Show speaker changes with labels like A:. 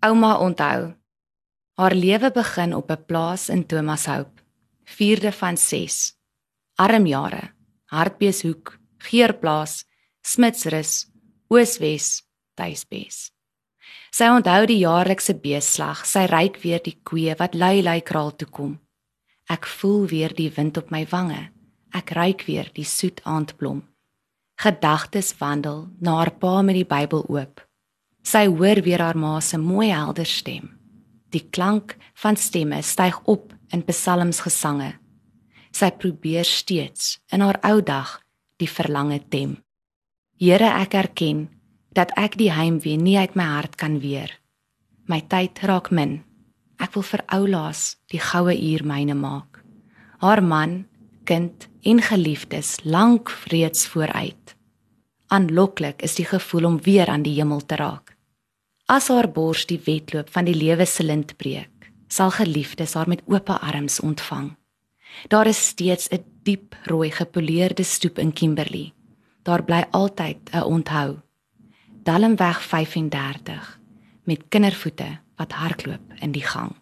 A: Ouma onthou. Haar lewe begin op 'n plaas in Thomas Hope, 4de van 6. Armjare, Hartbeeshoek, Geerplaas, Smitsrus, Ooswes, Tuisbes. Sy onthou die jaarlikse beeslag, sy ryk weer die koeie wat lui lui kraal toe kom. Ek voel weer die wind op my wange. Ek ruik weer die soet aandblom. Gedagtes wandel na haar pa met die Bybel oop. Sy hoor weer haar ma se mooi helder stem. Die klank van stemme styg op in psalmsgesange. Sy probeer steeds in haar ou dag die verlange tem. Here, ek erken dat ek die heimwee nie uit my hart kan weer. My tyd raak min. Ek wil vir oulaas die goue uur myne maak. Haar man, kind en geliefdes lank reeds vooruit. Aanloklik is die gevoel om weer aan die hemel te raak. As haar bors die wedloop van die lewe se lint breek, sal geliefdes haar met oop arms ontvang. Daar is steeds 'n diep rooi gepoleerde stoep in Kimberley. Daar bly altyd 'n onthou. Dalmweg 35 met kindervoete wat hardloop in die gang.